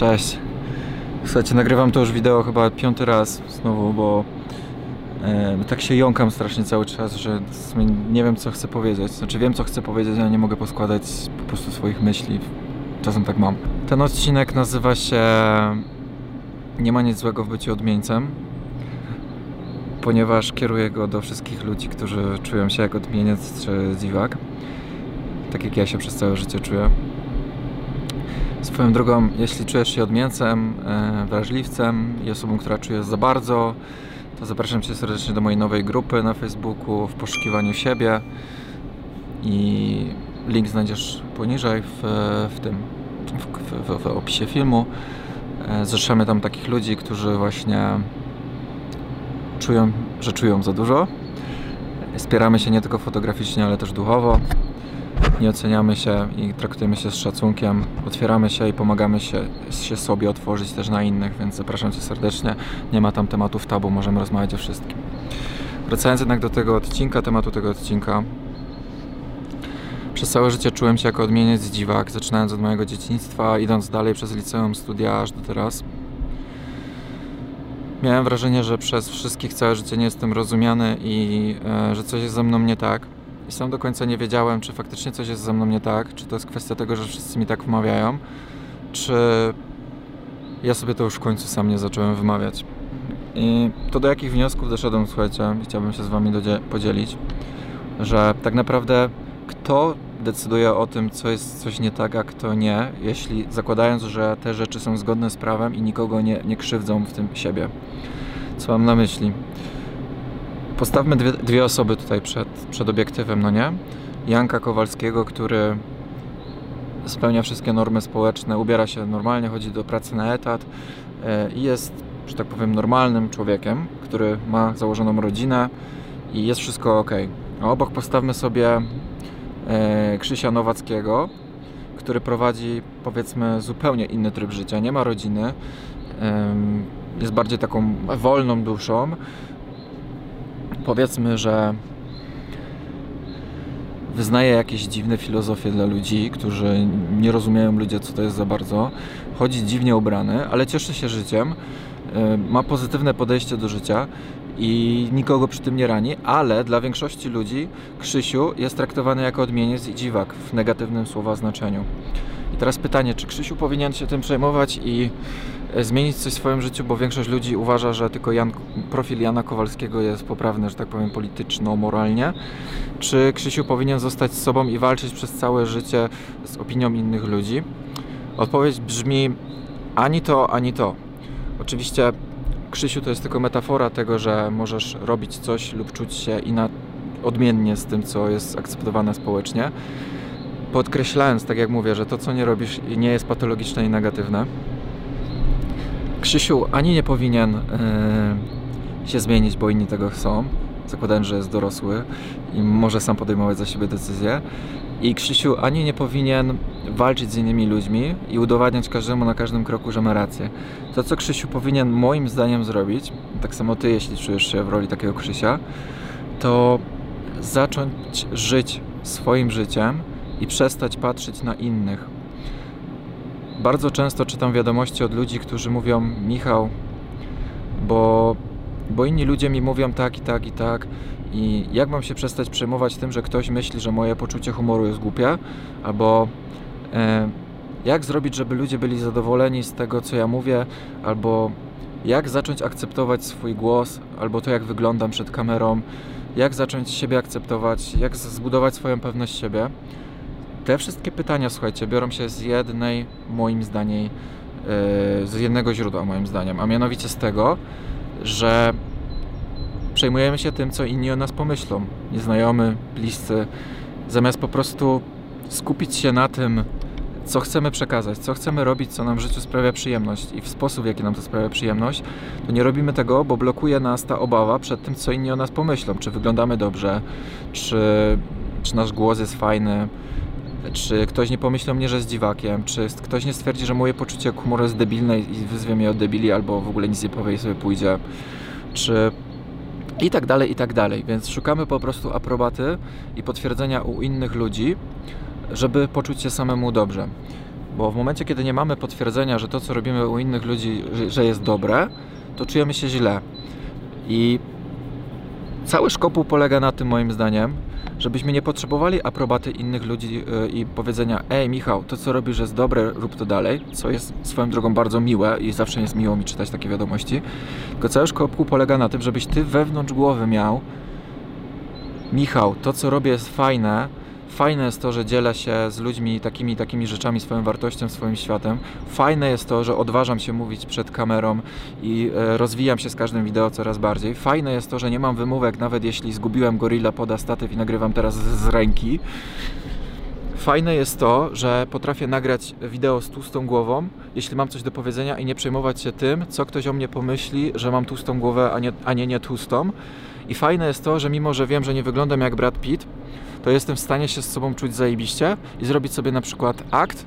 Cześć. Słuchajcie, nagrywam to już wideo chyba piąty raz znowu, bo e, tak się jąkam strasznie cały czas, że nie wiem co chcę powiedzieć. Znaczy wiem co chcę powiedzieć, ale nie mogę poskładać po prostu swoich myśli. Czasem tak mam. Ten odcinek nazywa się Nie ma nic złego w byciu odmieńcem, ponieważ kieruję go do wszystkich ludzi, którzy czują się jak odmieniec czy dziwak. Tak jak ja się przez całe życie czuję. Swoją drogą, jeśli czujesz się odmieńcem, e, wrażliwcem i osobą, która czuje za bardzo, to zapraszam Cię serdecznie do mojej nowej grupy na Facebooku w poszukiwaniu siebie i link znajdziesz poniżej w, w tym w, w, w opisie filmu. E, zrzeszamy tam takich ludzi, którzy właśnie czują, że czują za dużo. Wspieramy się nie tylko fotograficznie, ale też duchowo nie oceniamy się i traktujemy się z szacunkiem, otwieramy się i pomagamy się, się sobie otworzyć też na innych, więc zapraszam Cię serdecznie. Nie ma tam tematów tabu, możemy rozmawiać o wszystkim. Wracając jednak do tego odcinka, tematu tego odcinka. Przez całe życie czułem się jako odmieniec dziwak, zaczynając od mojego dzieciństwa, idąc dalej przez liceum, studia aż do teraz. Miałem wrażenie, że przez wszystkich całe życie nie jestem rozumiany i e, że coś jest ze mną nie tak i sam do końca nie wiedziałem, czy faktycznie coś jest ze mną nie tak, czy to jest kwestia tego, że wszyscy mi tak wmawiają, czy ja sobie to już w końcu sam nie zacząłem wymawiać. I to do jakich wniosków doszedłem, słuchajcie, chciałbym się z Wami podzielić, że tak naprawdę kto decyduje o tym, co jest coś nie tak, a kto nie, jeśli zakładając, że te rzeczy są zgodne z prawem i nikogo nie, nie krzywdzą w tym siebie. Co mam na myśli? Postawmy dwie, dwie osoby tutaj przed, przed obiektywem, no nie? Janka Kowalskiego, który spełnia wszystkie normy społeczne, ubiera się normalnie, chodzi do pracy na etat e, i jest, że tak powiem, normalnym człowiekiem, który ma założoną rodzinę i jest wszystko ok. A obok postawmy sobie e, Krzysia Nowackiego, który prowadzi powiedzmy zupełnie inny tryb życia, nie ma rodziny, jest bardziej taką wolną duszą, powiedzmy, że wyznaje jakieś dziwne filozofie dla ludzi, którzy nie rozumieją ludzie, co to jest za bardzo. Chodzi dziwnie ubrany, ale cieszy się życiem, e, ma pozytywne podejście do życia i nikogo przy tym nie rani, ale dla większości ludzi Krzysiu jest traktowany jako odmieniec i dziwak w negatywnym słowa znaczeniu. I teraz pytanie, czy Krzysiu powinien się tym przejmować i e, zmienić coś w swoim życiu, bo większość ludzi uważa, że tylko Jan, profil Jana Kowalskiego jest poprawny, że tak powiem, polityczno-moralnie. Czy Krzysiu powinien zostać z sobą i walczyć przez całe życie z opinią innych ludzi? Odpowiedź brzmi ani to, ani to. Oczywiście Krzysiu to jest tylko metafora tego, że możesz robić coś lub czuć się ina- odmiennie z tym, co jest akceptowane społecznie podkreślając, tak jak mówię, że to, co nie robisz, nie jest patologiczne i negatywne. Krzysiu ani nie powinien yy, się zmienić, bo inni tego chcą, zakładając, że jest dorosły i może sam podejmować za siebie decyzje. I Krzysiu ani nie powinien walczyć z innymi ludźmi i udowadniać każdemu na każdym kroku, że ma rację. To, co Krzysiu powinien moim zdaniem zrobić, tak samo ty, jeśli czujesz się w roli takiego Krzysia, to zacząć żyć swoim życiem i przestać patrzeć na innych. Bardzo często czytam wiadomości od ludzi, którzy mówią: Michał, bo, bo inni ludzie mi mówią tak i tak i tak. I jak mam się przestać przejmować tym, że ktoś myśli, że moje poczucie humoru jest głupie? Albo e, jak zrobić, żeby ludzie byli zadowoleni z tego, co ja mówię? Albo jak zacząć akceptować swój głos, albo to, jak wyglądam przed kamerą? Jak zacząć siebie akceptować? Jak zbudować swoją pewność siebie? Te wszystkie pytania, słuchajcie, biorą się z jednej, moim zdaniem, e, z jednego źródła, moim zdaniem, a mianowicie z tego, że przejmujemy się tym, co inni o nas pomyślą. Nieznajomy, bliscy, zamiast po prostu skupić się na tym, co chcemy przekazać, co chcemy robić, co nam w życiu sprawia przyjemność i w sposób, w jaki nam to sprawia przyjemność, to nie robimy tego, bo blokuje nas ta obawa przed tym, co inni o nas pomyślą. Czy wyglądamy dobrze, czy, czy nasz głos jest fajny, czy ktoś nie pomyśli o mnie, że jest dziwakiem? Czy ktoś nie stwierdzi, że moje poczucie humoru jest debilne i wyzwie mnie od debili, albo w ogóle nic nie powie i sobie pójdzie? Czy i tak dalej, i tak dalej. Więc szukamy po prostu aprobaty i potwierdzenia u innych ludzi, żeby poczuć się samemu dobrze. Bo w momencie, kiedy nie mamy potwierdzenia, że to, co robimy u innych ludzi, że jest dobre, to czujemy się źle. I cały szkopuł polega na tym, moim zdaniem, żebyśmy nie potrzebowali aprobaty innych ludzi yy, i powiedzenia ej Michał, to co robisz jest dobre, rób to dalej, co jest swoją drogą bardzo miłe i zawsze jest miło mi czytać takie wiadomości. Tylko cały szkopuł polega na tym, żebyś ty wewnątrz głowy miał Michał, to co robię jest fajne, Fajne jest to, że dzielę się z ludźmi takimi takimi rzeczami, swoją wartością, swoim światem. Fajne jest to, że odważam się mówić przed kamerą i e, rozwijam się z każdym wideo coraz bardziej. Fajne jest to, że nie mam wymówek, nawet jeśli zgubiłem Gorilla poda statyw i nagrywam teraz z, z ręki. Fajne jest to, że potrafię nagrać wideo z tłustą głową, jeśli mam coś do powiedzenia i nie przejmować się tym, co ktoś o mnie pomyśli, że mam tłustą głowę, a nie, a nie, nie tłustą. I fajne jest to, że mimo, że wiem, że nie wyglądam jak Brad Pitt, to jestem w stanie się z sobą czuć zajebiście i zrobić sobie na przykład akt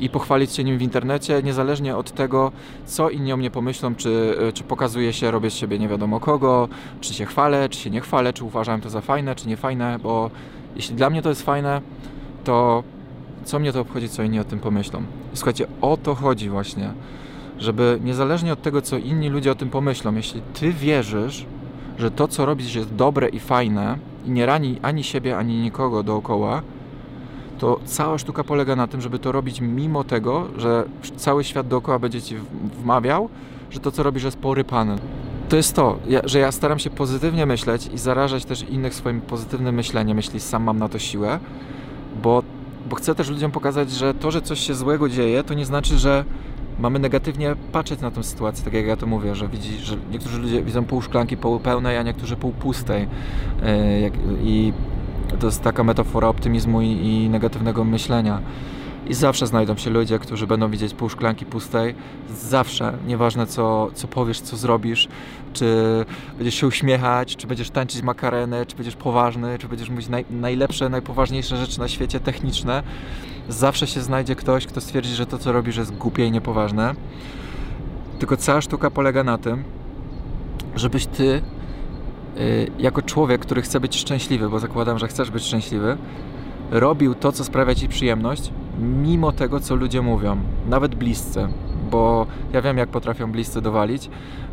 i pochwalić się nim w internecie, niezależnie od tego, co inni o mnie pomyślą, czy, czy pokazuję się, robię z siebie nie wiadomo kogo, czy się chwalę, czy się nie chwalę, czy uważam to za fajne, czy nie fajne, bo jeśli dla mnie to jest fajne, to co mnie to obchodzi, co inni o tym pomyślą. I słuchajcie, o to chodzi właśnie, żeby niezależnie od tego, co inni ludzie o tym pomyślą, jeśli ty wierzysz, że to, co robisz jest dobre i fajne i nie rani ani siebie, ani nikogo dookoła, to cała sztuka polega na tym, żeby to robić mimo tego, że cały świat dookoła będzie ci wmawiał, że to, co robisz jest porypane. To jest to, że ja staram się pozytywnie myśleć i zarażać też innych swoim pozytywnym myśleniem, jeśli sam mam na to siłę, bo, bo chcę też ludziom pokazać, że to, że coś się złego dzieje, to nie znaczy, że mamy negatywnie patrzeć na tę sytuację, tak jak ja to mówię, że widzi, że niektórzy ludzie widzą pół szklanki półpełnej, a niektórzy pół pustej. E, I to jest taka metafora optymizmu i, i negatywnego myślenia. I zawsze znajdą się ludzie, którzy będą widzieć pół szklanki pustej. Zawsze, nieważne co, co powiesz, co zrobisz, czy będziesz się uśmiechać, czy będziesz tańczyć makarenę, czy będziesz poważny, czy będziesz mówić naj, najlepsze, najpoważniejsze rzeczy na świecie techniczne zawsze się znajdzie ktoś, kto stwierdzi, że to, co robisz, jest głupie i niepoważne. Tylko cała sztuka polega na tym, żebyś ty, yy, jako człowiek, który chce być szczęśliwy, bo zakładam, że chcesz być szczęśliwy, robił to, co sprawia ci przyjemność, mimo tego, co ludzie mówią, nawet bliscy, bo ja wiem, jak potrafią bliscy dowalić,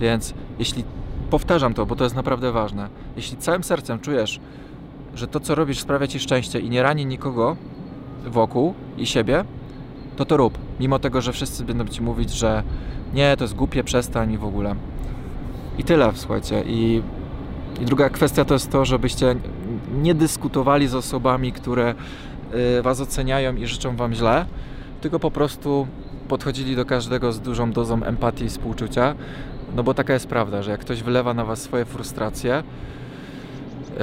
więc jeśli powtarzam to, bo to jest naprawdę ważne, jeśli całym sercem czujesz, że to, co robisz, sprawia ci szczęście i nie rani nikogo, wokół i siebie, to to rób. Mimo tego, że wszyscy będą ci mówić, że nie, to jest głupie, przestań i w ogóle. I tyle, słuchajcie. I, I druga kwestia to jest to, żebyście nie dyskutowali z osobami, które was oceniają i życzą wam źle, tylko po prostu podchodzili do każdego z dużą dozą empatii i współczucia, no bo taka jest prawda, że jak ktoś wylewa na was swoje frustracje, y,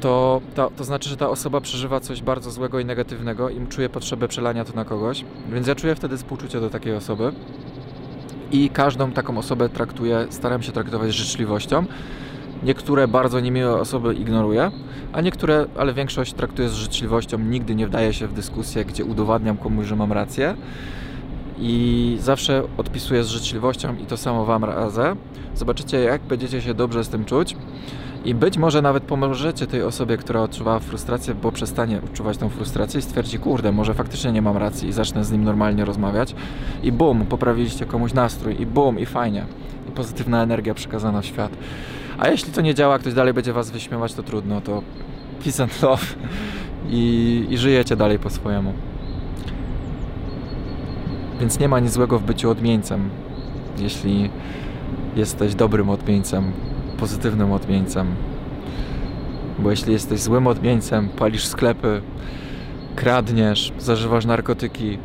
to, to, to znaczy, że ta osoba przeżywa coś bardzo złego i negatywnego i czuje potrzebę przelania to na kogoś. Więc ja czuję wtedy współczucie do takiej osoby i każdą taką osobę traktuję, staram się traktować życzliwością. Niektóre bardzo niemiłe osoby ignoruję, a niektóre, ale większość traktuję z życzliwością. Nigdy nie wdaję się w dyskusję, gdzie udowadniam komuś, że mam rację. I zawsze odpisuję z życzliwością i to samo Wam radzę. Zobaczycie, jak będziecie się dobrze z tym czuć. I być może nawet pomożecie tej osobie, która odczuwała frustrację, bo przestanie odczuwać tą frustrację i stwierdzi, kurde, może faktycznie nie mam racji i zacznę z nim normalnie rozmawiać. I bum, poprawiliście komuś nastrój i bum, i fajnie. I pozytywna energia przekazana w świat. A jeśli to nie działa, ktoś dalej będzie was wyśmiewać, to trudno, to peace and love i, i żyjecie dalej po swojemu. Więc nie ma nic złego w byciu odmieńcem, jeśli jesteś dobrym odmieńcem, pozytywnym odmieńcem. Bo jeśli jesteś złym odmieńcem, palisz sklepy, kradniesz, zażywasz narkotyki,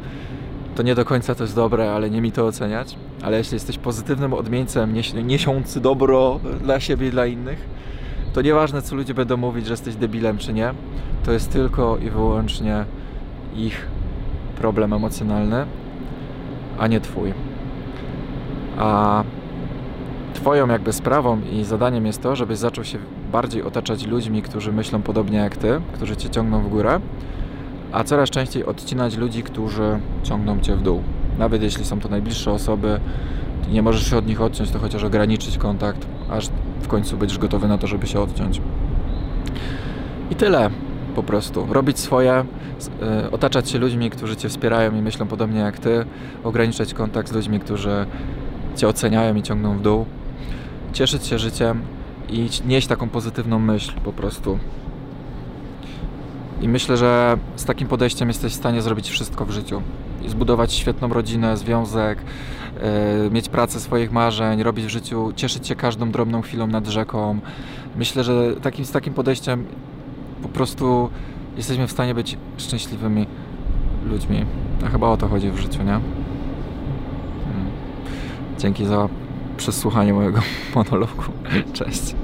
to nie do końca to jest dobre, ale nie mi to oceniać. Ale jeśli jesteś pozytywnym odmieńcem, niesiący dobro dla siebie i dla innych, to nieważne co ludzie będą mówić, że jesteś debilem czy nie, to jest tylko i wyłącznie ich problem emocjonalny, a nie twój. A Twoją jakby sprawą i zadaniem jest to, żebyś zaczął się bardziej otaczać ludźmi, którzy myślą podobnie jak Ty, którzy Cię ciągną w górę, a coraz częściej odcinać ludzi, którzy ciągną Cię w dół. Nawet jeśli są to najbliższe osoby, nie możesz się od nich odciąć, to chociaż ograniczyć kontakt, aż w końcu będziesz gotowy na to, żeby się odciąć. I tyle. po prostu. Robić swoje, y, otaczać się ludźmi, którzy cię wspierają i myślą podobnie jak ty, ograniczać kontakt z ludźmi, którzy cię oceniają i ciągną w dół, cieszyć się życiem i nieść taką pozytywną myśl po prostu. I myślę, że z takim podejściem jesteś w stanie zrobić wszystko w życiu. I zbudować świetną rodzinę, związek, yy, mieć pracę swoich marzeń, robić w życiu, cieszyć się każdą drobną chwilą nad rzeką. Myślę, że takim, z takim podejściem po prostu jesteśmy w stanie być szczęśliwymi ludźmi. A chyba o to chodzi w życiu, nie? Hmm. Dzięki za przesłuchanie mojego monologu. Cześć.